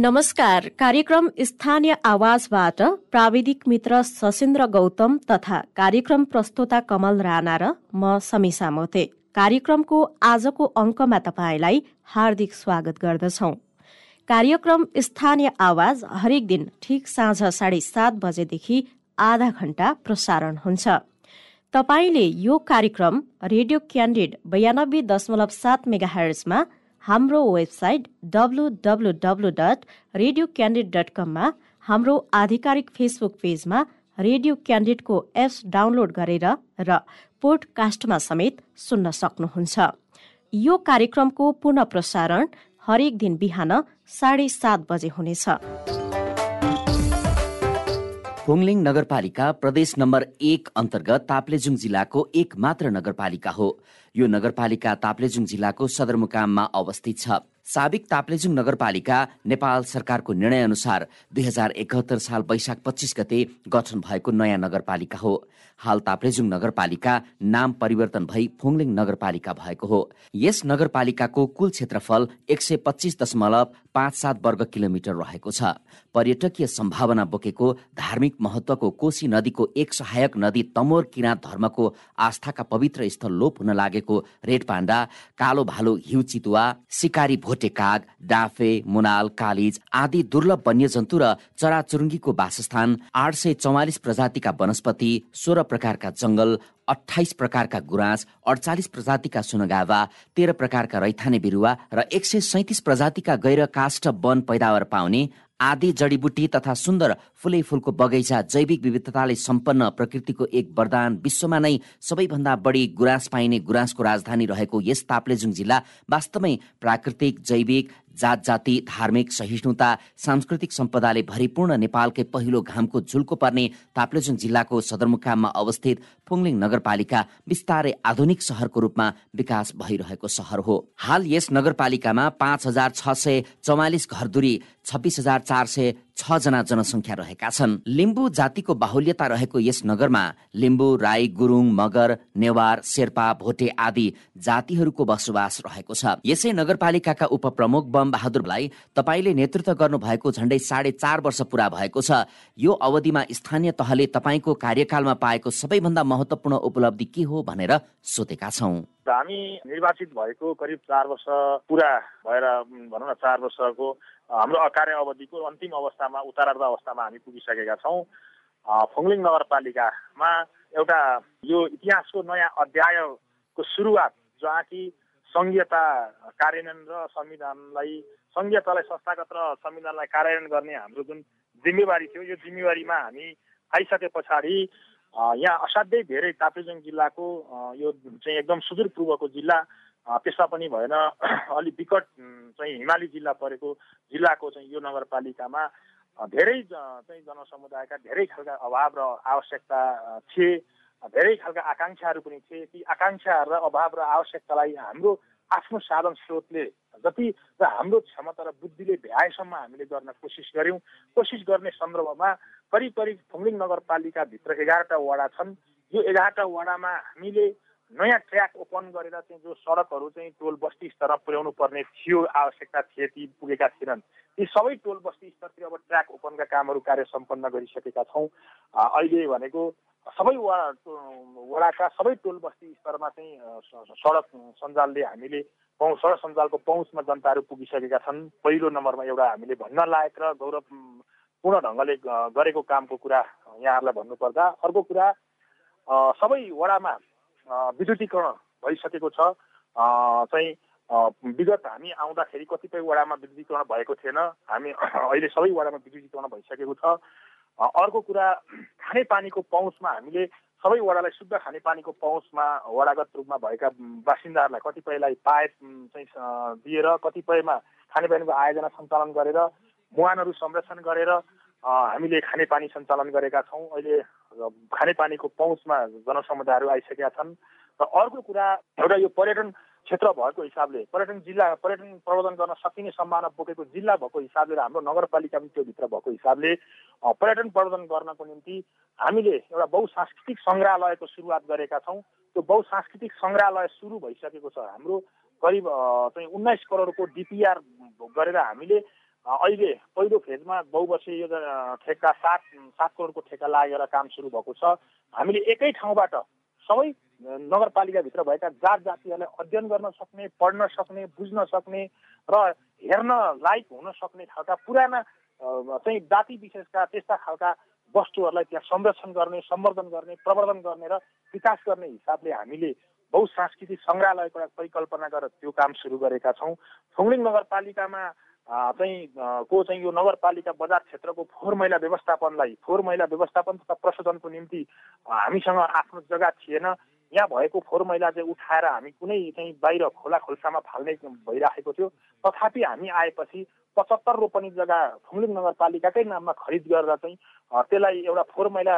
नमस्कार। कार्यक्रम स्थानीय आवाजबाट प्राविधिक मित्र सशेन्द्र गौतम तथा कार्यक्रम प्रस्तोता कमल राणा र म समीसा मोते। कार्यक्रमको आजको अङ्कमा तपाईँलाई हार्दिक स्वागत गर्दछौ। कार्यक्रम स्थानीय आवाज हरेक दिन ठिक साँझ साढे सात बजेदेखि आधा घण्टा प्रसारण हुन्छ। तपाईँले यो कार्यक्रम रेडियो क्यान्डिड बयानब्बे दशमलव सात मेगा हर्समा हाम्रो website W W W dot radio candid dot कममा हाम्रो आधिकारिक फेसबुक पेजमा रेडियो क्यान्डिडको एप्स डाउनलोड गरेर र पोडकास्टमा समेत सुन्न सक्नुहुन्छ। यो कार्यक्रमको पुनः प्रसारण हरेक दिन बिहान साढे सात बजे हुनेछ। फुङलिङ नगरपालिका प्रदेश नम्बर एक अन्तर्गत ताप्लेजुङ जिल्लाको एक मात्र नगरपालिका हो। यो नगरपालिका ताप्लेजुङ जिल्लाको सदरमुकाममा अवस्थित छ। साबिक ताप्लेजुङ नगरपालिका नेपाल सरकारको निर्णय अनुसार दुई हजार एकहत्तर साल वैशाख पच्चिस गते गठन भएको नयाँ नगरपालिका हो। हाल ताप्लेजुङ नगरपालिका नाम परिवर्तन भई फुङलिङ नगरपालिका भएको हो। यस नगरपालिकाको कुल क्षेत्रफल एक सय पच्चिस दशमलव पाँच सात वर्ग किलोमिटर रहेको छ। पर्यटकीय सम्भावना बोकेको धार्मिक महत्वको कोशी नदीको एक सहायक नदी तमोर किराँत धर्मको आस्थाका पवित्र स्थल लोप हुन लागेको रेड पाण्डा कालो भालु हिउ चितुवा सिकारी भोटे काग डाफे मुनाल कालिज आदि दुर्लभ वन्यजन्तु र चराचुरुङ्गीको वासस्थान आठ सय चौवालिस प्रजातिका वनस्पति सोह्र प्रकारका जङ्गल अठाइस प्रकारका गुराँस अडचालिस प्रजातिका सुनगावा तेह्र प्रकारका रैथाने बिरुवा र एक सय सैतिस प्रजातिका गैर काष्ठ वन पैदावार पाउने आदि जडीबुटी तथा सुन्दर फुलै फुलको बगैँचा जैविक विविधताले सम्पन्न प्रकृतिको एक वरदान। विश्वमा नै सबैभन्दा बढी गुराँस पाइने गुराँसको राजधानी रहेको यस ताप्लेजुङ जिल्ला वास्तवमै प्राकृतिक जैविक जात जाति धार्मिक सहिष्णुता सांस्कृतिक सम्पदाले भरिपूर्ण नेपालकै पहिलो घामको झुल्को पर्ने ताप्लेजुङ जिल्लाको सदरमुकाममा अवस्थित फुङलिङ नगरपालिका बिस्तारै आधुनिक सहरको रूपमा विकास भइरहेको सहर हो। हाल यस नगरपालिकामा पाँच हजार छ सय चौवालिस घरधुरी छब्बिस हजार चार सय छ जना जनसङ्ख्या रहेका छन्। लिम्बू जातिको बाहुल्यता रहेको यस नगरमा लिम्बू राई गुरुङ मगर नेवार शेर्पा भोटे आदि जातिहरूको बसोबास रहेको छ। यसै नगरपालिकाका उपप्रमुख बम बहादुरलाई तपाईँले नेतृत्व गर्नु भएको झण्डै साढे चार वर्ष पुरा भएको छ। यो अवधिमा स्थानीय तहले तपाईँको कार्यकालमा पाएको सबैभन्दा महत्वपूर्ण उपलब्धि के हो भनेर सोधेका छौँ। हामी निर्वाचित भएको करिब चार वर्ष पुरा भएर भनौँ न चार वर्षको हाम्रो कार्य अवधिको अन्तिम अवस्थामा उत्तरार्ध अवस्थामा हामी पुगिसकेका छौँ। फुङलिङ नगरपालिकामा एउटा यो इतिहासको नयाँ अध्यायको सुरुवात जहाँ कि सङ्घीयता कार्यान्वयन र संविधानलाई सङ्घीयतालाई संस्थागत र संविधानलाई कार्यान्वयन गर्ने हाम्रो जुन जिम्मेवारी थियो यो जिम्मेवारीमा हामी आइसके पछाडि यहाँ असाध्यै धेरै ताप्लेजुङ जिल्लाको यो चाहिँ एकदम सुदूरपूर्वको जिल्ला त्यसमा पनि भएन। अलिक विकट चाहिँ हिमाली जिल्ला परेको जिल्लाको चाहिँ यो नगरपालिकामा धेरै चाहिँ जनसमुदायका धेरै खालका अभाव र आवश्यकता थिए। धेरै खालका आकाङ्क्षाहरू पनि थिए। ती आकाङ्क्षाहरू र अभाव र आवश्यकतालाई हाम्रो आफ्नो साधन स्रोतले जति र हाम्रो क्षमता र बुद्धिले भ्याएसम्म हामीले गर्न कोसिस गऱ्यौँ कोसिस गर्ने सन्दर्भमा करिब करिब फुङलिङ नगरपालिकाभित्र एघारवटा वडा छन्। यो एघारवटा वडामा हामीले नयाँ ट्र्याक ओपन गरेर चाहिँ जो सडकहरू चाहिँ टोल बस्ती स्तरमा पुर्याउनु पर्ने थियो आवश्यकता थिए ती पुगेका थिएनन्। ती सबै टोल बस्ती स्तरतिर अब ट्र्याक ओपनका कामहरू कार्य सम्पन्न गरिसकेका छौँ। अहिले भनेको सबै वडाका सबै टोल बस्ती स्तरमा चाहिँ सडक सञ्जालले हामीले पहुँ सडक सञ्जालको पहुँचमा जनताहरू पुगिसकेका छन्। पहिलो नम्बरमा एउटा हामीले भन्न लायक र गौरवपूर्ण ढङ्गले गरेको कामको कुरा यहाँहरूलाई भन्नुपर्दा अर्को कुरा सबै वडामा विद्युतीकरण भइसकेको छ। चाहिँ विगत हामी आउँदाखेरि कतिपय वडामा विद्युतीकरण भएको थिएन। हामी अहिले सबै वडामा विद्युतीकरण भइसकेको छ। अर्को कुरा खानेपानीको पहुँचमा हामीले सबै वडालाई शुद्ध खानेपानीको पहुँचमा वडागत रूपमा भएका बासिन्दाहरूलाई कतिपयलाई पाइप चाहिँ दिएर कतिपयमा खानेपानीको आयोजना सञ्चालन गरेर मुहानहरू संरक्षण गरेर हामीले खानेपानी सञ्चालन गरेका छौँ। अहिले खानेपानीको पहुँचमा जनसमुदायहरू आइसकेका छन्। र अर्को कुरा एउटा यो पर्यटन क्षेत्र भएको हिसाबले पर्यटन जिल्ला पर्यटन प्रवर्धन गर्न सकिने सम्भावना बोकेको जिल्ला भएको हिसाबले र हाम्रो नगरपालिका पनि त्यो भित्र भएको हिसाबले पर्यटन प्रवर्धन गर्नको निम्ति हामीले एउटा बहुसांस्कृतिक सङ्ग्रहालयको सुरुवात गरेका छौँ। त्यो बहुसांस्कृतिक सङ्ग्रहालय सुरु भइसकेको छ। हाम्रो करिब चाहिँ उन्नाइस करोडको डिपिआर गरेर हामीले अहिले पहिलो फेजमा बहुवर्षीय यो ठेक्का सात सात करोडको ठेक्का लागेर काम सुरु भएको छ। हामीले एकै ठाउँबाट सबै नगरपालिकाभित्र भएका जात जातिहरूलाई अध्ययन गर्न सक्ने पढ्न सक्ने बुझ्न सक्ने र हेर्न लायक हुन सक्ने खालका पुराना चाहिँ जाति विशेषका त्यस्ता खालका वस्तुहरूलाई त्यहाँ संरक्षण गर्ने सम्वर्धन गर्ने प्रवर्धन गर्ने र विकास गर्ने हिसाबले हामीले बहुसांस्कृतिक सङ्ग्रहालयको एउटा परिकल्पना गरेर त्यो काम सुरु गरेका छौँ। फुङलिङ नगरपालिकामा चाहिँ को चाहिँ यो नगरपालिका बजार क्षेत्रको फोहोर मैला व्यवस्थापनलाई फोहोर मैला व्यवस्थापन तथा प्रशोधनको निम्ति हामीसँग आफ्नो जग्गा थिएन यहाँ भएको फोहोर मैला चाहिँ उठाएर हामी कुनै चाहिँ बाहिर खोला खोल्सामा फाल्ने भइराखेको थियो। तथापि हामी आएपछि पचहत्तर रोपनी जग्गा फुङलिङ नगरपालिकाकै नाममा खरिद गरेर चाहिँ त्यसलाई एउटा फोहोर मैला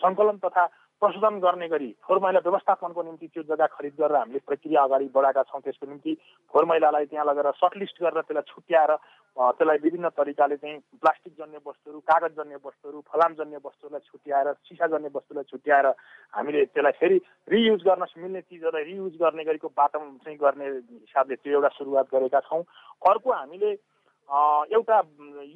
सङ्कलन तथा प्रशोधन गर्ने गरी फोहोर मैला व्यवस्थापनको निम्ति त्यो जग्गा खरिद गरेर हामीले प्रक्रिया अगाडि बढाएका छौँ। त्यसको निम्ति फोहोर मैलालाई त्यहाँ लगेर सर्टलिस्ट गरेर त्यसलाई छुट्याएर त्यसलाई विभिन्न तरिकाले चाहिँ प्लास्टिक जन्य वस्तुहरू कागज जन्य वस्तुहरू फलाम जन्य वस्तुहरूलाई छुट्याएर सिसा जन्य वस्तुलाई छुट्याएर हामीले त्यसलाई फेरि रियुज गर्न मिल्ने चिजहरूलाई रियुज गर्ने गरेको बाटो चाहिँ गर्ने हिसाबले त्यो एउटा सुरुवात गरेका छौँ। अर्को हामीले एउटा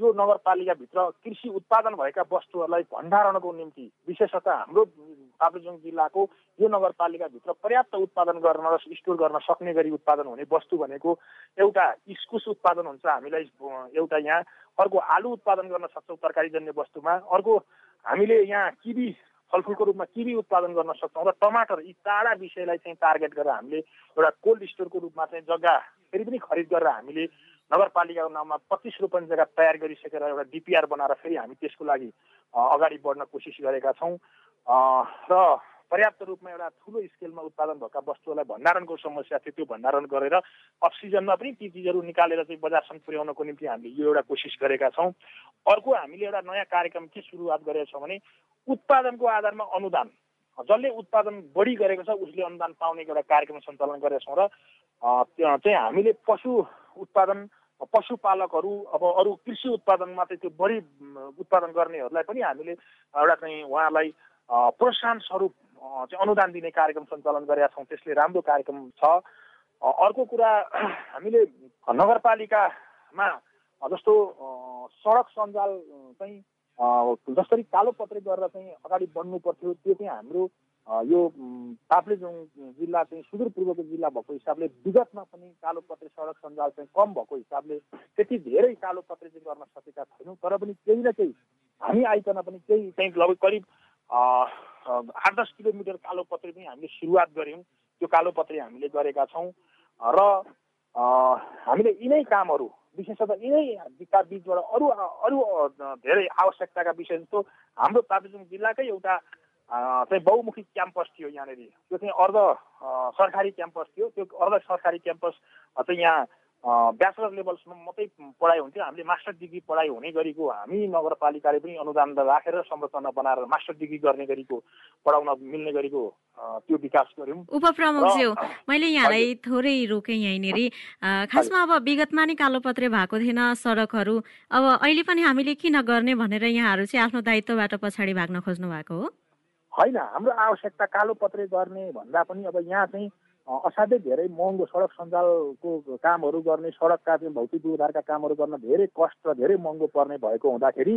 यो नगरपालिकाभित्र कृषि उत्पादन भएका वस्तुहरूलाई भण्डारणको निम्ति विशेषतः हाम्रो ताप्लेजुङ जिल्लाको यो नगरपालिकाभित्र पर्याप्त उत्पादन गर्न र स्टोर गर्न सक्ने गरी उत्पादन हुने वस्तु भनेको एउटा इस्कुस उत्पादन हुन्छ। हामीलाई एउटा यहाँ अर्को आलु उत्पादन गर्न सक्छौँ तरकारीजन्य वस्तुमा। अर्को हामीले यहाँ किबी फलफुलको रूपमा किबी उत्पादन गर्न सक्छौँ र टमाटर यी चारवटा विषयलाई चाहिँ टार्गेट गरेर हामीले एउटा कोल्ड स्टोरको रूपमा चाहिँ जग्गा फेरि पनि खरिद गरेर हामीले नगरपालिकाको नाममा पच्चिस रोपनी जग्गा तयार गरिसकेर एउटा डिपिआर बनाएर फेरि हामी त्यसको लागि अगाडि बढ्न कोसिस गरेका छौँ। र पर्याप्त रूपमा एउटा ठुलो स्केलमा उत्पादन भएका वस्तुहरूलाई भण्डारणको समस्या थियो त्यो भण्डारण गरेर अक्सिजनमा पनि ती चिजहरू निकालेर चाहिँ बजारसम्म पुर्याउनको निम्ति हामीले यो एउटा कोसिस गरेका छौँ। अर्को हामीले एउटा नयाँ कार्यक्रम के सुरुवात गरेका छौँ भने उत्पादनको आधारमा अनुदान। जसले उत्पादन बढी गरेको छ उसले अनुदान पाउने एउटा कार्यक्रम सञ्चालन गरेका छौँ र चाहिँ हामीले पशु उत्पादन पशुपालकहरू अब अरू कृषि उत्पादनमा चाहिँ त्यो बढी उत्पादन गर्नेहरूलाई पनि हामीले एउटा चाहिँ उहाँलाई प्रोत्साहन स्वरूप चाहिँ अनुदान दिने कार्यक्रम सञ्चालन गरेका छौँ। त्यसले राम्रो कार्यक्रम छ। अर्को कुरा हामीले नगरपालिकामा जस्तो सडक सञ्जाल चाहिँ जसरी कालोपत्रे गरेर चाहिँ अगाडि बढ्नु पर्थ्यो त्यो चाहिँ हाम्रो यो ताप्लेजुङ जिल्ला चाहिँ सुदूरपूर्वको जिल्ला भएको हिसाबले विगतमा पनि कालोपत्रे सडक सञ्जाल चाहिँ कम भएको हिसाबले त्यति धेरै कालोपत्रे चाहिँ गर्न सकेका छैनौँ। तर पनि केही न केही हामी आइकन पनि केही चाहिँ लगभग करिब आठ दस किलोमिटर कालोपत्रे पनि हामीले सुरुवात गऱ्यौँ। त्यो कालोपत्रे हामीले गरेका छौँ। र हामीले यिनै कामहरू विशेषतः यिनै विकास बिचबाट अरू अरू धेरै आवश्यकताका विषय जस्तो हाम्रो ताप्लेजुङ जिल्लाकै एउटा चाहिँ बहुमुखी क्याम्पस थियो यहाँनिर। त्यो चाहिँ अर्ध सरकारी क्याम्पस थियो। त्यो अर्ध सरकारी क्याम्पस चाहिँ यहाँ ब्याचलर लेभलसम्म मात्रै पढाइ हुन्थ्यो। हामीले मास्टर डिग्री पढाइ हुने गरेको हामी नगरपालिकाले पनि अनुदान राखेर संरचना बनाएर मास्टर डिग्री गर्ने गरेको पढाउन मिल्ने गरेको त्यो विकास गऱ्यौँ। उपप्रमुखज्यू मैले यहाँलाई थोरै रोकेँ यहीँनिर। खासमा अब विगतमा नै कालोपत्रे भएको थिएन सडकहरू। अब अहिले पनि हामीले किन गर्ने भनेर यहाँहरू चाहिँ आफ्नो दायित्वबाट पछाडि भाग्न खोज्नु भएको हो? होइन हाम्रो आवश्यकता कालोपत्रे गर्ने भन्दा पनि अब यहाँ चाहिँ असाध्यै धेरै महँगो सडक सञ्जालको कामहरू गर्ने सडकका चाहिँ भौतिक उद्धारका कामहरू गर्न धेरै कष्ट धेरै महँगो पर्ने भएको हुँदाखेरि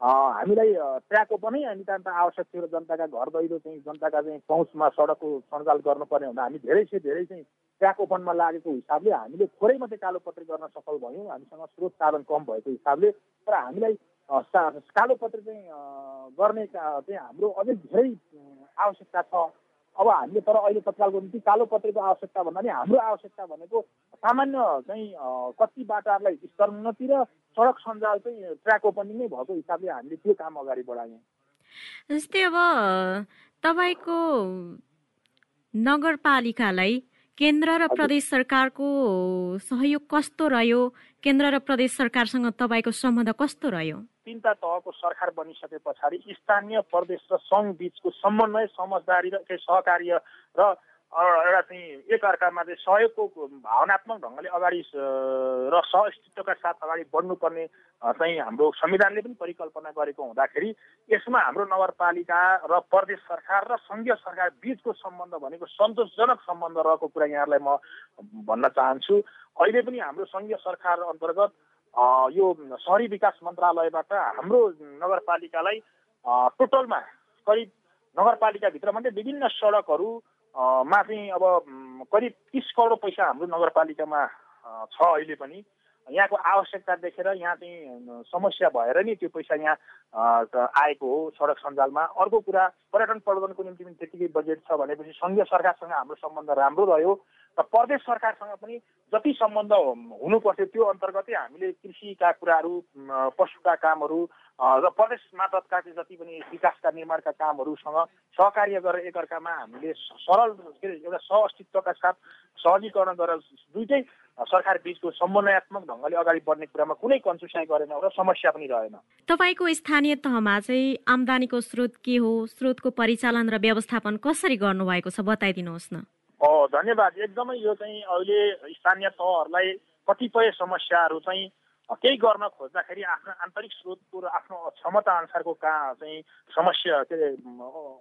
हामीलाई ट्र्याक पनि नितान्त आवश्यक थियो र जनताका घर दैलो चाहिँ जनताका चाहिँ पहुँचमा सडकको सञ्जाल गर्नुपर्ने हुँदा हामी धेरै चाहिँ धेरै चाहिँ ट्र्याक ओपनमा लागेको हिसाबले हामीले थोरै मात्रै कालोपत्री गर्न सफल भयौँ हामीसँग स्रोत साधन कम भएको हिसाबले तर हामीलाई कालोपत्री चाहिँ गर्ने चाहिँ हाम्रो अझै धेरै आवश्यकता छ। अब हामीले तर अहिले तत्कालको निम्ति कालो पत्रेको आवश्यकता भन्दा पनि हाम्रो आवश्यकता भनेको सामान्य चाहिँ कति बाटाहरूलाई स्तरोन्नति र सडक सञ्जाल चाहिँ ट्र्याक ओपनिङ नै भएको हिसाबले हामीले त्यो काम अगाडि बढायौँ। जस्तै अब तपाईँको नगरपालिकालाई केन्द्र र प्रदेश सरकारको सहयोग कस्तो रह्यो? केन्द्र र प्रदेश सरकारसँग तपाईँको सम्बन्ध कस्तो रह्यो? तिनवटा तहको सरकार बनिसके पछाडि स्थानीय प्रदेश र सङ्घ बिचको समन्वय समझदारी र सहकार्य र एउटा चाहिँ एकअर्कामा चाहिँ सहयोगको भावनात्मक ढङ्गले अगाडि र सहअस्तित्वका साथ अगाडि बढ्नुपर्ने चाहिँ हाम्रो संविधानले पनि परिकल्पना गरेको हुँदाखेरि यसमा हाम्रो नगरपालिका र प्रदेश सरकार र सङ्घीय सरकार बिचको सम्बन्ध भनेको सन्तोषजनक सम्बन्ध रहेको कुरा यहाँहरूलाई म भन्न चाहन्छु। अहिले पनि हाम्रो सङ्घीय सरकार अन्तर्गत यो सहरी विकास मन्त्रालयबाट हाम्रो नगरपालिकालाई टोटलमा करिब नगरपालिकाभित्र मात्रै विभिन्न सडकहरू मा चाहिँ अब करिब तिस करोड पैसा हाम्रो नगरपालिकामा छ अहिले पनि। यहाँको आवश्यकता देखेर यहाँ चाहिँ समस्या भएर नि त्यो पैसा यहाँ आएको हो सडक सञ्जालमा। अर्को कुरा पर्यटन प्रबन्धनको निम्ति पनि त्यतिकै बजेट छ भनेपछि सङ्घीय सरकारसँग हाम्रो सम्बन्ध राम्रो रह्यो। र प्रदेश सरकारसँग पनि जति सम्बन्ध हुनुपर्थ्यो त्यो अन्तर्गतै हामीले कृषिका कुराहरू पशुका कामहरू र प्रदेश मातहतका जति पनि विकासका निर्माणका कामहरूसँग सहकार्य गरेर एकअर्कामा हामीले सरल के अरे एउटा सह अस्तित्वका साथ सहजीकरण गरेर दुइटै सरकार बिचको समन्वयात्मक ढङ्गले अगाडि बढ्ने कुरामा कुनै कन्सुसाइ गरेन र समस्या पनि रहेन। तपाईँको स्थानीय तहमा चाहिँ आम्दानीको स्रोत के हो? स्रोतको परिचालन र व्यवस्थापन कसरी गर्नुभएको छ? बताइदिनुहोस् न। धन्यवाद। एकदमै यो चाहिँ अहिले स्थानीय तहहरूलाई कतिपय समस्याहरू चाहिँ केही गर्न खोज्दाखेरि आफ्नो आन्तरिक स्रोतको र आफ्नो क्षमता अनुसारको का चाहिँ समस्या के अरे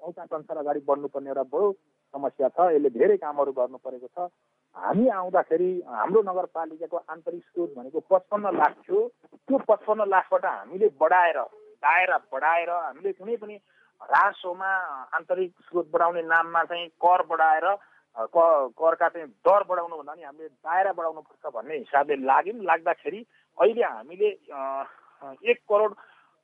औकात अनुसार अगाडि बढ्नुपर्ने एउटा बडो समस्या छ। यसले धेरै कामहरू गर्नु परेको छ। हामी आउँदाखेरि हाम्रो नगरपालिकाको आन्तरिक स्रोत भनेको पचपन्न लाख थियो। त्यो पचपन्न लाखबाट हामीले बढाएर दायरा बढाएर हामीले कुनै पनि रासोमा आन्तरिक स्रोत बढाउने नाममा चाहिँ कर बढाएर करका चाहिँ दर बढाउनु भन्दा पनि हामीले दायरा बढाउनुपर्छ भन्ने हिसाबले लाग्यौँ लाग्दाखेरि अहिले हामीले एक करोड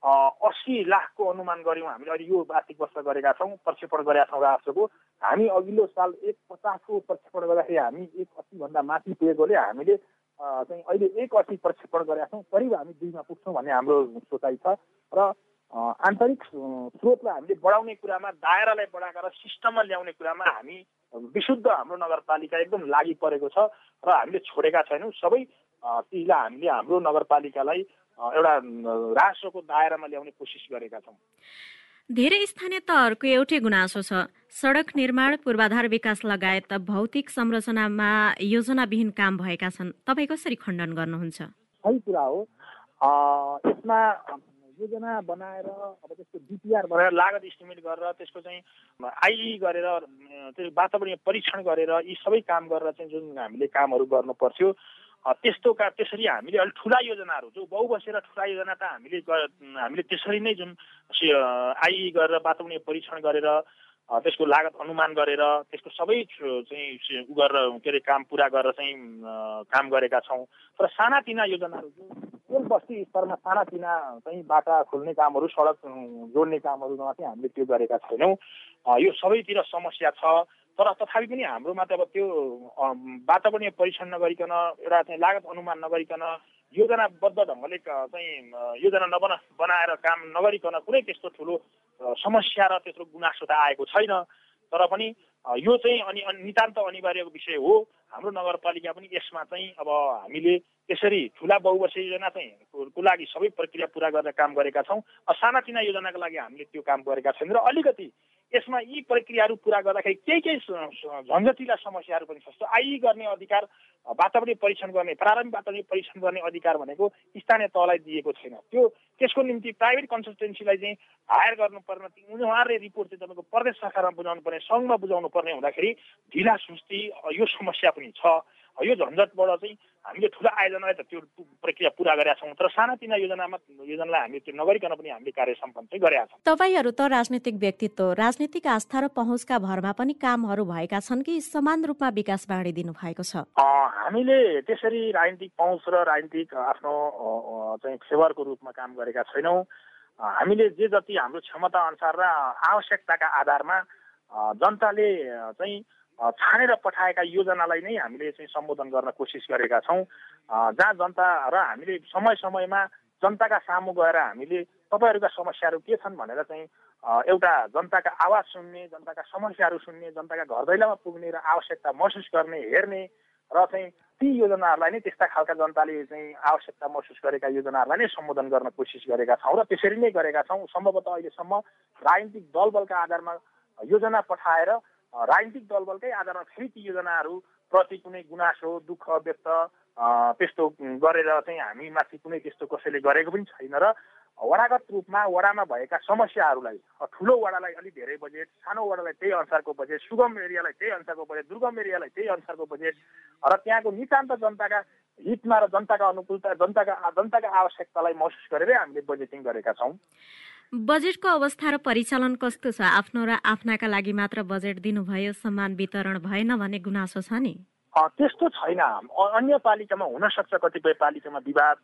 अस्सी लाखको अनुमान गऱ्यौँ हामीले अहिले यो आर्थिक वर्ष गरेका छौँ प्रक्षेपण गरेका छौँ राष्ट्रको। हामी अघिल्लो साल एक पचासको प्रक्षेपण गर्दाखेरि हामी एक अस्सीभन्दा माथि पुगेकोले हामीले चाहिँ अहिले एक अस्सी प्रक्षेपण गरेका छौँ करिब हामी दुईमा पुग्छौँ भन्ने हाम्रो सोचाइ छ। र आन्तरिक स्रोतलाई हामीले बढाउने कुरामा दायरालाई बढाएर सिस्टममा ल्याउने कुरामा हामी विशुद्ध हाम्रो नगरपालिका एकदम लागि परेको छ र हामीले छोडेका छैनौँ। सबै चिजलाई हामीले हाम्रो नगरपालिकालाई एउटा राष्ट्रको दायरामा ल्याउने कोसिस गरेका छौँ। धेरै स्थानीय तहहरूको एउटै गुनासो छ। सडक निर्माण पूर्वाधार विकास लगायत भौतिक संरचनामा योजनाविहीन काम भएका छन्। तपाईँ कसरी खण्डन गर्नुहुन्छ? सही कुरा हो। यसमा योजना बनाएर अब त्यसको डिपिआर बनाएर लागत इस्टिमेट गरेर त्यसको चाहिँ आइई गरेर त्यो वातावरणीय परीक्षण गरेर यी सबै काम गरेर चाहिँ जुन हामीले कामहरू गर्नु पर्थ्यो त्यस्तो का त्यसरी हामीले अलिक ठुला योजनाहरू जो बहु बसेर ठुला योजना त हामीले हामीले त्यसरी नै जुन आइई गरेर वातावरणीय परीक्षण गरेर त्यसको लागत अनुमान गरेर त्यसको सबै चाहिँ गरेर के अरे काम पुरा गरेर चाहिँ काम गरेका छौँ। तर सानातिना योजनाहरू जो बस्ती स्तरमा सानातिना चाहिँ बाटा खोल्ने कामहरू सडक जोड्ने कामहरूमा चाहिँ हामीले त्यो गरेका छैनौँ। यो सबैतिर समस्या छ तर तथापि पनि हाम्रोमा त अब त्यो वातावरणीय परीक्षण नगरिकन एउटा चाहिँ लागत अनुमान नगरिकन योजनाबद्ध ढङ्गले चाहिँ योजना नबना बनाएर काम नगरिकन कुनै त्यस्तो ठुलो समस्या र त्यत्रो गुनासो त आएको छैन। तर पनि यो चाहिँ अनि नितान्त अनिवार्यको विषय हो। हाम्रो नगरपालिका पनि यसमा चाहिँ अब हामीले त्यसरी ठुला बहुवर्षीय योजना चाहिँ को लागि सबै प्रक्रिया पुरा गर्ने काम गरेका छौँ। सानातिना योजनाको लागि हामीले त्यो काम गरेका छैनौँ र अलिकति यसमा यी प्रक्रियाहरू पुरा गर्दाखेरि केही केही झन्झटिला समस्याहरू पनि छ जस्तो आइ गर्ने अधिकार वातावरणीय परीक्षण गर्ने प्रारम्भिक वातावरणीय परीक्षण गर्ने अधिकार भनेको स्थानीय तहलाई दिएको छैन। त्यो त्यसको निम्ति प्राइभेट कन्सल्टेन्सीलाई चाहिँ हायर गर्नुपर्ने उहाँहरूले रिपोर्ट चाहिँ तपाईँको प्रदेश सरकारमा बुझाउनु पर्ने सङ्घमा बुझाउनु पर्ने हुँदाखेरि ढिला सुस्ती यो समस्या पनि छ। यो झन्झटबाट चाहिँ हामीले ठुलो आयोजनालाई त त्यो प्रक्रिया पुरा गरेका छौँ तर सानातिना योजनामा योजनालाई हामीले त्यो नगरिकन पनि हामीले कार्य सम्पन्न चाहिँ गरेका छौँ तपाईँहरू त राजनीतिक व्यक्तित्व राजनीतिक आस्था र पहुँचका भरमा पनि कामहरू भएका छन् कि समान रूपमा विकास बाँडिदिनु भएको छ? हामीले त्यसरी राजनीतिक पहुँच र राजनीतिक आफ्नो चाहिँ फेवरको रूपमा काम गरेका छैनौँ। हामीले जे जति हाम्रो क्षमता अनुसार र आवश्यकताका आधारमा जनताले चाहिँ छानेर पठाएका योजनालाई नै हामीले चाहिँ सम्बोधन गर्न कोसिस गरेका छौँ। जहाँ जनता र हामीले समय समयमा जनताका सामु गएर हामीले तपाईँहरूका समस्याहरू के छन् भनेर चाहिँ एउटा जनताका आवाज सुन्ने जनताका समस्याहरू सुन्ने जनताका घर दैलामा पुग्ने र आवश्यकता महसुस गर्ने हेर्ने र चाहिँ ती योजनाहरूलाई नै त्यस्ता खालका जनताले चाहिँ आवश्यकता महसुस गरेका योजनाहरूलाई नै सम्बोधन गर्न कोसिस गरेका छौँ र त्यसरी नै गरेका छौँ। सम्भवतः अहिलेसम्म राजनीतिक दलबलका आधारमा योजना पठाएर राजनीतिक दलबलकै आधारमा फेरि ती योजनाहरू प्रति कुनै गुनासो दुःख व्यक्त त्यस्तो गरेर चाहिँ हामी माथि कुनै त्यस्तो कसैले गरेको पनि छैन र वडागत रूपमा वडामा भएका समस्याहरूलाई ठुलो वडालाई अलिक धेरै बजेट सानो वडालाई त्यही अनुसारको बजेट सुगम एरियालाई त्यही अनुसारको बजेट दुर्गम एरियालाई त्यही अनुसारको बजेट र त्यहाँको नितान्त जनताका हितमा र जनताका अनुकूलता जनताका जनताका आवश्यकतालाई महसुस गरेरै हामीले बजेटिङ गरेका छौँ। बजेटको अवस्था र परिचालन कस्तो छ? आफ्नो र आफ्नाका लागि मात्र बजेट दिनुभयो सम्मान वितरण भएन भन्ने गुनासो छ नि। त्यस्तो छैन। अन्य पालिकामा हुन सक्छ कतिपय पालिकामा विवाद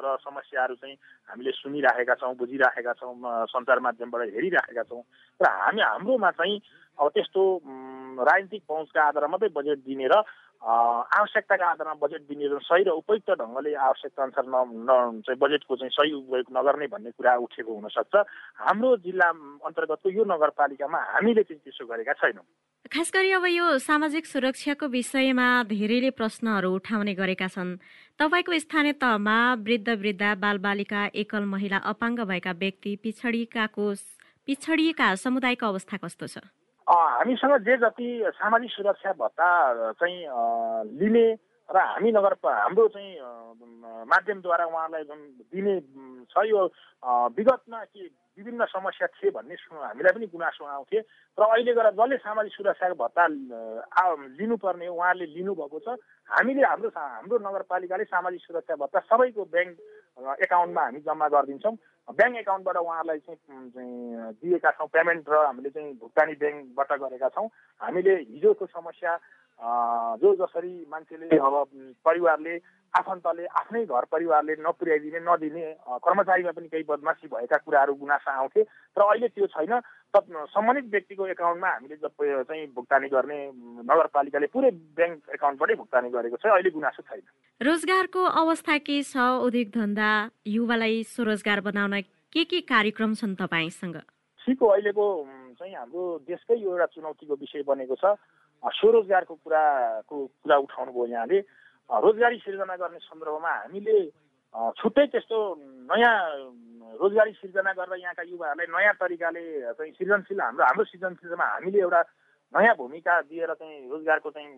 र समस्याहरू चाहिँ हामीले सुनिराखेका छौँ बुझिराखेका छौँ सञ्चार माध्यमबाट हेरिराखेका छौँ। र हामी हाम्रोमा चाहिँ अब त्यस्तो राजनीतिक पहुँचका आधारमा मात्रै बजेट दिने र आवश्यकताका आधारमा बजेट विनियोजन सही र उपयुक्त ढङ्गले आवश्यकता अनुसार न, चाहिँ बजेटको चाहिँ सही उपयोग नगर्ने भन्ने कुरा उठेको हुनसक्छ। हाम्रो जिल्ला अन्तर्गतको यो नगरपालिकामा हामीले चाहिँ त्यसो गरेका छैनौँ। खास गरी अब यो सामाजिक सुरक्षाको विषयमा धेरैले प्रश्नहरू उठाउने गरेका छन्। तपाईँको स्थानीय तहमा वृद्ध वृद्ध बालबालिका एकल महिला अपाङ्ग भएका व्यक्ति पिछडिकाको पिछडिएका समुदायको अवस्था कस्तो छ? हामीसँग जे जति सामाजिक सुरक्षा भत्ता चाहिँ लिने र हामी नगर हाम्रो चाहिँ माध्यमद्वारा उहाँलाई जुन दिने छ यो विगतमा के विभिन्न समस्या थिए भन्ने हामीलाई पनि गुनासो आउँथे। र अहिले गएर जसले सामाजिक सुरक्षाको भत्ता लिनुपर्ने उहाँले लिनुभएको छ। हामीले हाम्रो हाम्रो नगरपालिकाले सामाजिक सुरक्षा भत्ता सबैको ब्याङ्क एकाउन्टमा हामी जम्मा गरिदिन्छौँ। ब्याङ्क एकाउन्टबाट उहाँहरूलाई चाहिँ दिएका छौँ पेमेन्ट र हामीले चाहिँ भुक्तानी ब्याङ्कबाट गरेका छौँ। हामीले हिजोको समस्या जो जसरी मान्छेले अब परिवारले आफन्तले आफ्नै घर परिवारले नपुर्याइदिने नदिने कर्मचारीमा पनि केही बदमासी भएका कुराहरू गुनासा आउँथे। तर अहिले त्यो छैन। सम्बन्धित व्यक्तिको एकाउन्टमा हामीले चाहिँ भुक्तानी गर्ने नगरपालिकाले पुरै ब्याङ्क एकाउन्टबाटै भुक्तानी गरेको छ अहिले गुनासो छैन। रोजगारको अवस्था के छ? उद्योग धन्दा युवालाई स्वरोजगार बनाउन के के कार्यक्रम छन् तपाईँसँग? सिको अहिलेको चाहिँ हाम्रो देशकै यो एउटा चुनौतीको विषय बनेको छ। स्वरोजगारको कुराको कुरा उठाउनु भयो यहाँले रोजगारी सिर्जना गर्ने सन्दर्भमा हामीले छुट्टै त्यस्तो नयाँ रोजगारी सिर्जना गरेर यहाँका युवाहरूलाई नयाँ तरिकाले चाहिँ सृजनशील हाम्रो हाम्रो सृजनशीलतामा हामीले एउटा नयाँ भूमिका दिएर चाहिँ रोजगारको चाहिँ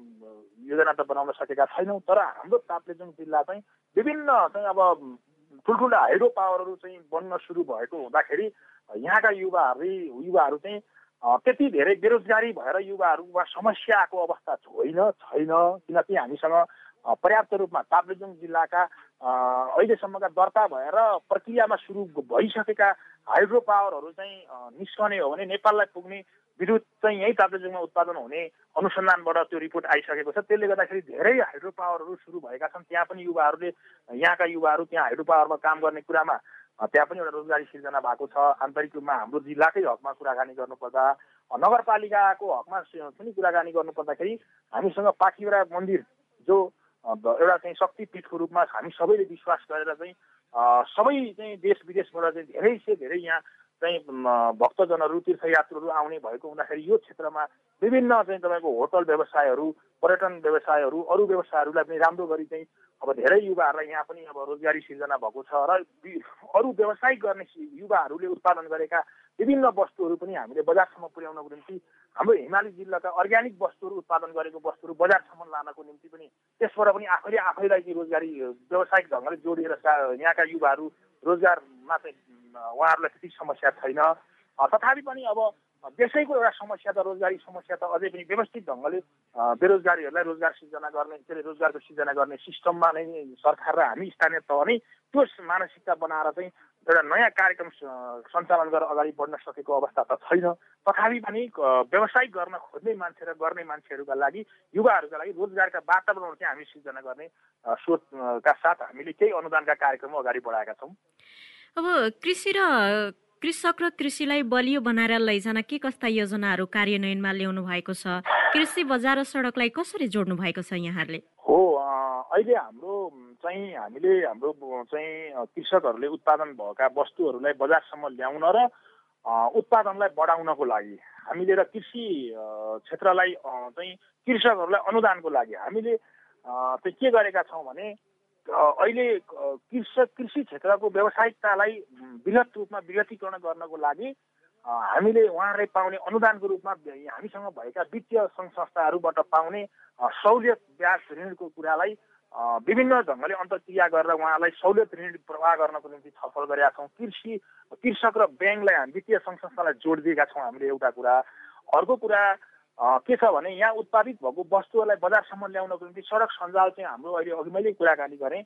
योजना त बनाउन सकेका छैनौँ तर हाम्रो ताप्लेजुङ जिल्ला चाहिँ विभिन्न चाहिँ अब ठुल्ठुला हाइड्रो पावरहरू चाहिँ बन्न सुरु भएको हुँदाखेरि यहाँका युवाहरू युवाहरू चाहिँ त्यति धेरै बेरोजगारी भएर युवाहरूमा समस्या आएको अवस्था होइन छैन किनकि हामीसँग पर्याप्त रूपमा ताप्लेजुङ जिल्लाका अहिलेसम्मका दर्ता भएर प्रक्रियामा सुरु भइसकेका हाइड्रो पावरहरू चाहिँ निस्कने हो भने नेपाललाई पुग्ने विद्युत चाहिँ यहीँ ताप्लेजुङमा उत्पादन हुने अनुसन्धानबाट त्यो रिपोर्ट आइसकेको छ। त्यसले गर्दाखेरि धेरै हाइड्रो पावरहरू सुरु भएका छन्। त्यहाँ पनि युवाहरूले यहाँका युवाहरू त्यहाँ हाइड्रो पावरमा काम गर्ने कुरामा त्यहाँ पनि एउटा रोजगारी सिर्जना भएको छ। आन्तरिक रूपमा हाम्रो जिल्लाकै हकमा कुराकानी गर्नुपर्दा नगरपालिकाको हकमा पनि कुराकानी गर्नुपर्दाखेरि हामीसँग पाखिरा मन्दिर जो एउटा चाहिँ शक्तिपीठको रूपमा हामी सबैले विश्वास गरेर चाहिँ सबै चाहिँ देश विदेशबाट चाहिँ धेरै से धेरै यहाँ चाहिँ भक्तजनहरू तीर्थयात्रुहरू आउने भएको हुँदाखेरि यो क्षेत्रमा विभिन्न चाहिँ तपाईँको होटल व्यवसायहरू पर्यटन व्यवसायहरू अरू व्यवसायहरूलाई पनि राम्रो गरी चाहिँ अब धेरै युवाहरूलाई यहाँ पनि अब रोजगारी सिर्जना भएको छ र अरू व्यवसाय गर्ने युवाहरूले उत्पादन गरेका विभिन्न वस्तुहरू पनि हामीले बजारसम्म पुर्याउनको निम्ति हाम्रो हिमाली जिल्लाका अर्ग्यानिक वस्तुहरू उत्पादन गरेको वस्तुहरू बजारसम्म लानको निम्ति पनि त्यसबाट पनि आफैले आफैलाई चाहिँ रोजगारी व्यावसायिक ढङ्गले जोडिएर यहाँका युवाहरू रोजगारमा चाहिँ उहाँहरूलाई त्यति समस्या छैन। तथापि पनि अब देशैको एउटा समस्या त रोजगारी समस्या त अझै पनि व्यवस्थित ढङ्गले बेरोजगारीहरूलाई रोजगार सिर्जना गर्ने के अरे रोजगारको सिर्जना गर्ने सिस्टममा नै सरकार र हामी स्थानीय तह नै त्यो मानसिकता बनाएर चाहिँ एउटा नयाँ कार्यक्रम सञ्चालन गरेर अगाडि बढ्न सकेको अवस्था त छैन। तथापि पनि व्यवसायिक गर्न खोज्ने मान्छे र गर्ने मान्छेहरूका लागि युवाहरूका लागि रोजगारका वातावरण चाहिँ हामी सिर्जना गर्ने सोचका साथ हामीले केही अनुदानका कार्यक्रम अगाडि बढाएका छौँ। अब कृषि र कृषक र कृषिलाई बलियो बनाएर लैजान के कस्ता योजनाहरू कार्यान्वयनमा ल्याउनु भएको छ? कृषि बजार र सडकलाई कसरी जोड्नु भएको छ यहाँहरूले? हो अहिले हाम्रो चाहिँ हामीले हाम्रो चाहिँ कृषकहरूले उत्पादन भएका वस्तुहरूलाई बजारसम्म ल्याउन र उत्पादनलाई बढाउनको लागि हामीले र कृषि क्षेत्रलाई चाहिँ कृषकहरूलाई अनुदानको लागि हामीले चाहिँ के गरेका छौँ भने अहिले कृषक कृषि क्षेत्रको व्यावसायिकतालाई वृहत रूपमा विगतीकरण गर्नको लागि हामीले उहाँहरूलाई पाउने अनुदानको रूपमा हामीसँग भएका वित्तीय सङ्घ संस्थाहरूबाट पाउने सहुलियत ब्याज ऋणको कुरालाई विभिन्न ढङ्गले अन्तर्क्रिया गरेर उहाँलाई सहुलियत ऋण प्रवाह गर्नको निम्ति छलफल गरेका छौँ। कृषि कृषक र ब्याङ्कलाई हामी वित्तीय सङ्घ संस्थालाई जोड दिएका छौँ हामीले एउटा कुरा। अर्को कुरा के छ भने यहाँ उत्पादित भएको वस्तुहरूलाई बजारसम्म ल्याउनको निम्ति सडक सञ्जाल चाहिँ हाम्रो अहिले अघि मैले कुराकानी गरेँ।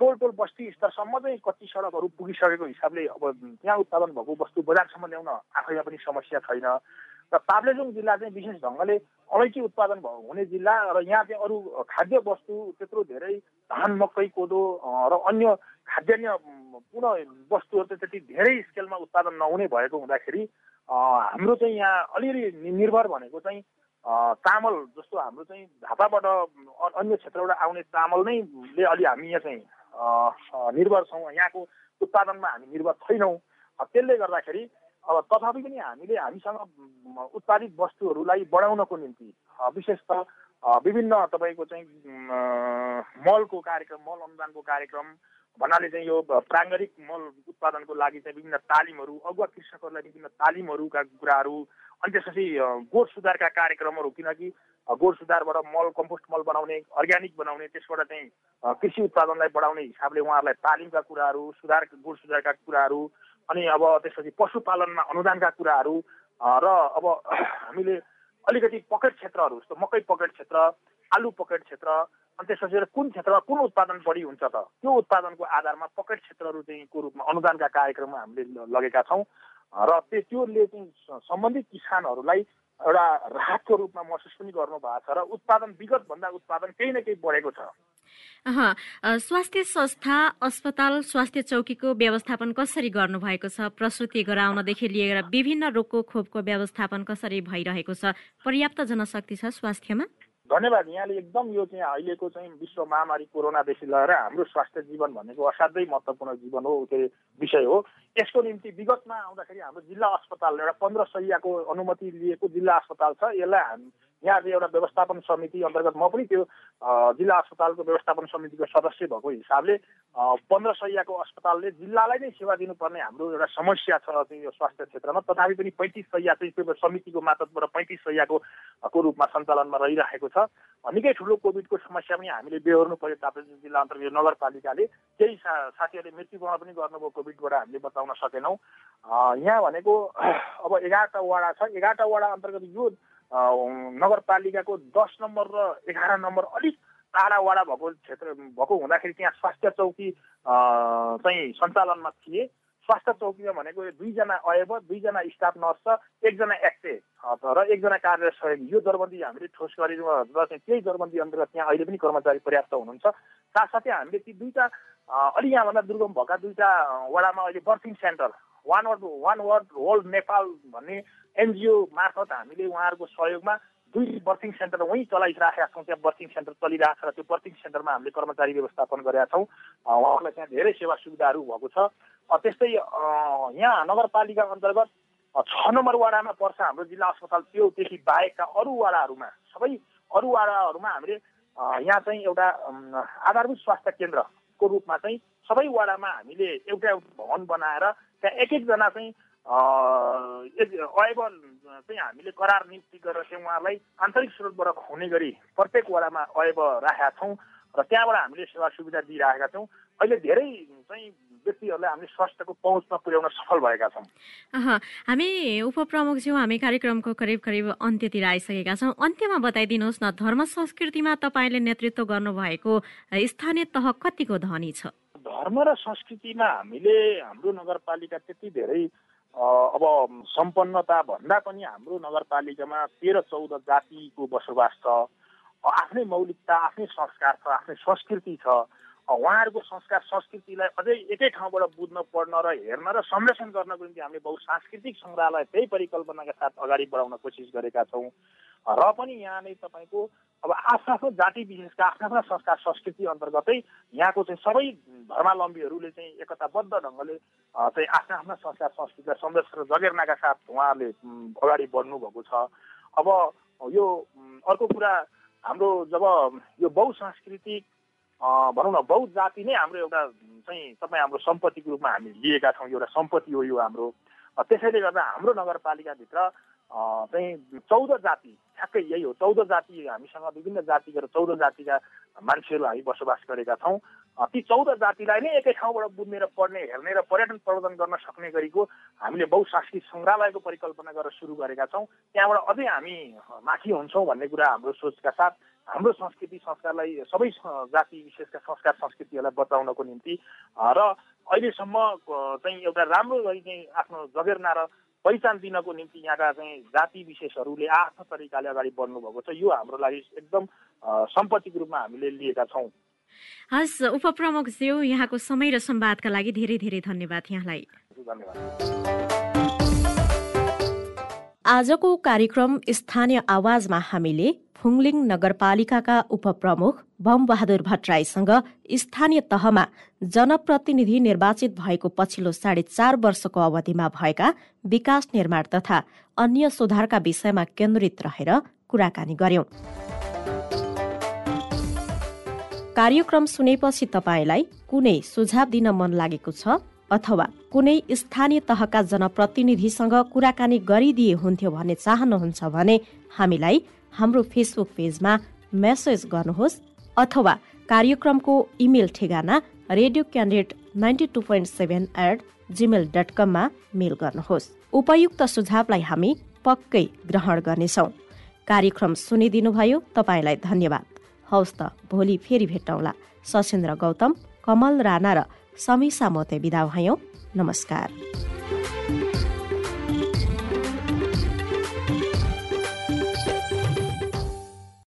टोल टोल बस्ती स्तरसम्म चाहिँ कति सडकहरू पुगिसकेको हिसाबले अब त्यहाँ उत्पादन भएको वस्तु बजारसम्म ल्याउन आफैमा पनि समस्या छैन। र ताप्लेजुङ जिल्ला चाहिँ विशेष ढङ्गले अलैँची उत्पादन हुने जिल्ला र यहाँ चाहिँ अरू खाद्य वस्तु त्यत्रो धेरै धान मकै कोदो र अन्य खाद्यान्न पुनः वस्तुहरू चाहिँ त्यति धेरै स्केलमा उत्पादन नहुने भएको हुँदाखेरि हाम्रो चाहिँ यहाँ अलिअलि निर्भर भनेको चाहिँ चामल जस्तो हाम्रो चाहिँ झापाबाट अन्य क्षेत्रबाट आउने चामल नै ले अलि हामी यहाँ चाहिँ निर्भर छौँ। यहाँको उत्पादनमा हामी निर्भर छैनौँ। त्यसले गर्दाखेरि अब तथापि पनि हामीले हामीसँग उत्पादित वस्तुहरूलाई बढाउनको निम्ति विशेष त विभिन्न तपाईँको चाहिँ मलको कार्यक्रम मल अनुदानको कार्यक्रम भन्नाले चाहिँ यो प्राङ्गारिक मल उत्पादनको लागि चाहिँ विभिन्न तालिमहरू अगुवा कृषकहरूलाई विभिन्न तालिमहरूका कुराहरू अनि त्यसपछि गोठ सुधारका कार्यक्रमहरू किनकि गोठ सुधारबाट मल कम्पोस्ट मल बनाउने अर्ग्यानिक बनाउने त्यसबाट चाहिँ कृषि उत्पादनलाई बढाउने हिसाबले उहाँहरूलाई तालिमका कुराहरू सुधार गोठ सुधारका कुराहरू अनि अब त्यसपछि पशुपालनमा अनुदानका कुराहरू र अब हामीले अलिकति पकेट क्षेत्रहरू जस्तो मकै पकेट क्षेत्र आलु पकेट क्षेत्र अनि त्यसपछि कुन क्षेत्रमा कुन उत्पादन बढी हुन्छ त? त्यो उत्पादनको आधारमा पकेट क्षेत्रहरू चाहिँ को रूपमा अनुदानका कार्यक्रममा हामीले लगेका छौँ। र त्यसले चाहिँ सम्बन्धित किसानहरूलाई एउटा राहतको रूपमा महसुस पनि गर्नु भएको छ र उत्पादन विगतभन्दा उत्पादन केही न केही बढेको छ। स्वास्थ्य संस्था अस्पताल स्वास्थ्य चौकीको व्यवस्थापन कसरी गर्नुभएको छ प्रसुति गराउनदेखि लिएर विभिन्न रोगको खोपको व्यवस्थापन कसरी भइरहेको छ पर्याप्त जनशक्ति छ स्वास्थ्यमा? धन्यवाद यहाँले एकदम यो चाहिँ अहिलेको चाहिँ विश्व महामारी कोरोनादेखि लिएर हाम्रो स्वास्थ्य जीवन भनेको असाध्यै महत्त्वपूर्ण जीवन हो के विषय हो। यसको निम्ति विगतमा आउँदाखेरि हाम्रो जिल्ला अस्पताल एउटा पन्ध्र सयको अनुमति लिएको जिल्ला अस्पताल छ यसलाई हामी यहाँ चाहिँ एउटा व्यवस्थापन समिति अन्तर्गत म पनि त्यो जिल्ला अस्पतालको व्यवस्थापन समितिको सदस्य भएको हिसाबले पन्ध्र सयको अस्पतालले जिल्लालाई नै सेवा दिनुपर्ने हाम्रो एउटा समस्या छ चाहिँ यो स्वास्थ्य क्षेत्रमा। तथापि पनि पैँतिस सय चाहिँ त्यो समितिको मातहतबाट पैँतिस सयको रूपमा सञ्चालनमा रहिरहेको छ। निकै ठुलो कोभिडको समस्या पनि हामीले बेहोर्नु पर्यो ताप्लेजुङ जिल्ला अन्तर्गत नगरपालिकाले। केही साथीहरूले मृत्युवरण पनि गर्नुभयो कोभिडबाट हामीले बचाउन सकेनौँ। यहाँ भनेको अब एघारवटा वडा छ। एघारवटा वडा अन्तर्गत यो नगरपालिकाको दस नम्बर र एघार नम्बर अलिक टाढा वडा भएको क्षेत्र भएको हुँदाखेरि त्यहाँ स्वास्थ्य चौकी चाहिँ सञ्चालनमा थिए। स्वास्थ्य चौकीमा भनेको दुईजना अयब दुईजना स्टाफ नर्स छ एकजना एक्से र एकजना कार्य सहयोगी यो दरबन्दी हामीले ठोस गरेर चाहिँ त्यही दरबन्दी अन्तर्गत त्यहाँ अहिले पनि कर्मचारी पर्याप्त हुनुहुन्छ। साथसाथै हामीले ती दुईवटा अलि यहाँभन्दा दुर्गम भएका दुईवटा वडामा अहिले birthing center one world one world hold Nepal भन्ने एनजिओ मार्फत हामीले उहाँहरूको सहयोगमा दुई बर्थिङ सेन्टर वहीँ चलाइरहेका छौँ। त्यहाँ बर्थिङ सेन्टर चलिरहेको छ र त्यो बर्थिङ सेन्टरमा हामीले कर्मचारी व्यवस्थापन गरेका छौँ। उहाँहरूलाई त्यहाँ धेरै सेवा सुविधाहरू भएको छ। त्यस्तै यहाँ नगरपालिका अन्तर्गत छ नम्बर वाडामा पर्छ हाम्रो जिल्ला अस्पताल। त्योदेखि बाहेकका अरू वाडाहरूमा सबै अरू वाडाहरूमा हामीले यहाँ चाहिँ एउटा आधारभूत स्वास्थ्य केन्द्रको रूपमा चाहिँ सबै वाडामा हामीले एउटा एउटा भवन बनाएर त्यहाँ एक एकजना चाहिँ अयबल चाहिँ हामीले करार नियुक्ति गरेर चाहिँ उहाँलाई आन्तरिक स्रोतबाट खुवाउने गरी प्रत्येक वडामा अयब राखेका छौँ र त्यहाँबाट हामीले सेवा सुविधा दिइरहेका छौँ। अहिले धेरै चाहिँ व्यक्तिहरूलाई हामीले स्वास्थ्यको पहुँचमा पुर्याउन सफल भएका छौँ। हामी उपप्रमुखज्यू हामी कार्यक्रमको करिब करिब अन्त्यतिर आइसकेका छौँ। अन्त्यमा बताइदिनुहोस् न धर्म संस्कृतिमा तपाईँले नेतृत्व गर्नुभएको स्थानीय तह कतिको धनी छ? धर्म र संस्कृतिमा हामीले हाम्रो नगरपालिका त्यति धेरै अब सम्पन्नता भन्दा पनि हाम्रो नगरपालिकामा तेह्र चौध जातिको बसोबास छ। आफ्नै मौलिकता आफ्नै संस्कार छ आफ्नै संस्कृति छ। उहाँहरूको संस्कार संस्कृतिलाई अझै एकै ठाउँबाट बुझ्न पढ्न र हेर्न र संरक्षण गर्नको निम्ति हामीले बहुसांस्कृतिक सङ्ग्रहालय त्यही परिकल्पनाका साथ अगाडि बढाउन कोसिस गरेका छौँ। र पनि यहाँ नै तपाईँको अब आफ्नो आफ्नो जाति विशेषका आफ्ना आफ्ना संस्कार संस्कृति अन्तर्गतै यहाँको चाहिँ सबै धर्मावलम्बीहरूले चाहिँ एकताबद्ध ढङ्गले चाहिँ आफ्ना आफ्ना संस्कार संस्कृतिलाई संरक्षण र जगेर्नाका साथ उहाँहरूले अगाडि बढ्नुभएको छ। अब यो अर्को कुरा हाम्रो जब यो बहुसांस्कृतिक भनौँ न बहुत जाति नै हाम्रो एउटा चाहिँ तपाईँ हाम्रो सम्पत्तिको रूपमा हामी लिएका छौँ एउटा सम्पत्ति हो यो हाम्रो। त्यसैले गर्दा हाम्रो नगरपालिकाभित्र चाहिँ चौध जाति ठ्याक्कै यही हो चौध जाति हामीसँग विभिन्न जातिका र चौध जातिका मान्छेहरू हामी बसोबास गरेका छौँ ती चौध जातिलाई नै एकै ठाउँबाट बुझ्ने र पढ्ने हेर्ने र पर्यटन प्रवर्धन गर्न सक्ने गरीको हामीले बहुसांस्कृतिक सङ्ग्रहालयको परिकल्पना गरेर सुरु गरेका छौँ त्यहाँबाट अझै हामी माथि हुन्छौँ भन्ने कुरा हाम्रो सोचका साथ हाम्रो संस्कृति संस्कारलाई सबै जाति विशेषका संस्कार संस्कृतिहरूलाई बचाउनको निम्ति र अहिलेसम्म चाहिँ एउटा राम्रो चाहिँ आफ्नो जगेर्ना र पहिचान दिनको निम्ति यहाँका चाहिँ जाति विशेषहरूले आफ्नो तरिकाले अगाडि बढ्नुभएको छ। यो हाम्रो लागि एकदम सम्पत्तिको रूपमा हामीले लिएका छौँ। हस् उपप्रमुख ज्यू यहाँको समय र संवादका लागि धेरै धेरै धन्यवाद यहाँलाई। आजको कार्यक्रम स्थानीय आवाजमा हामीले फुङलिङ नगरपालिकाका उपप्रमुख बमबहादुर भट्टराईसँग स्थानीय तहमा जनप्रतिनिधि निर्वाचित भएको पछिल्लो साढे चार वर्षको अवधिमा भएका विकास निर्माण तथा अन्य सुधारका विषयमा केन्द्रित रहेर कुराकानी गर्यौं। कार्यक्रम सुनेपछि तपाईँलाई कुनै सुझाव दिन मन लागेको छ अथवा कुनै स्थानीय तहका जनप्रतिनिधिसँग कुराकानी गरिदिए हुन्थ्यो भन्ने चाहनुहुन्छ भने हामीलाई हाम्रो फेसबुक पेजमा मेसेज गर्नुहोस् अथवा कार्यक्रमको इमेल ठेगाना radio candidate ninety two point seven eight gmail dot कममा मेल गर्नुहोस्। उपयुक्त सुझावलाई हामी पक्कै ग्रहण गर्नेछौ। कार्यक्रम सुनिदिनुभयो तपाईँलाई धन्यवाद। हौस् त भोलि फेरि भेटौँला। सशेन्द्र गौतम कमल राणा र समीसा मोते विदा भयौँ। नमस्कार।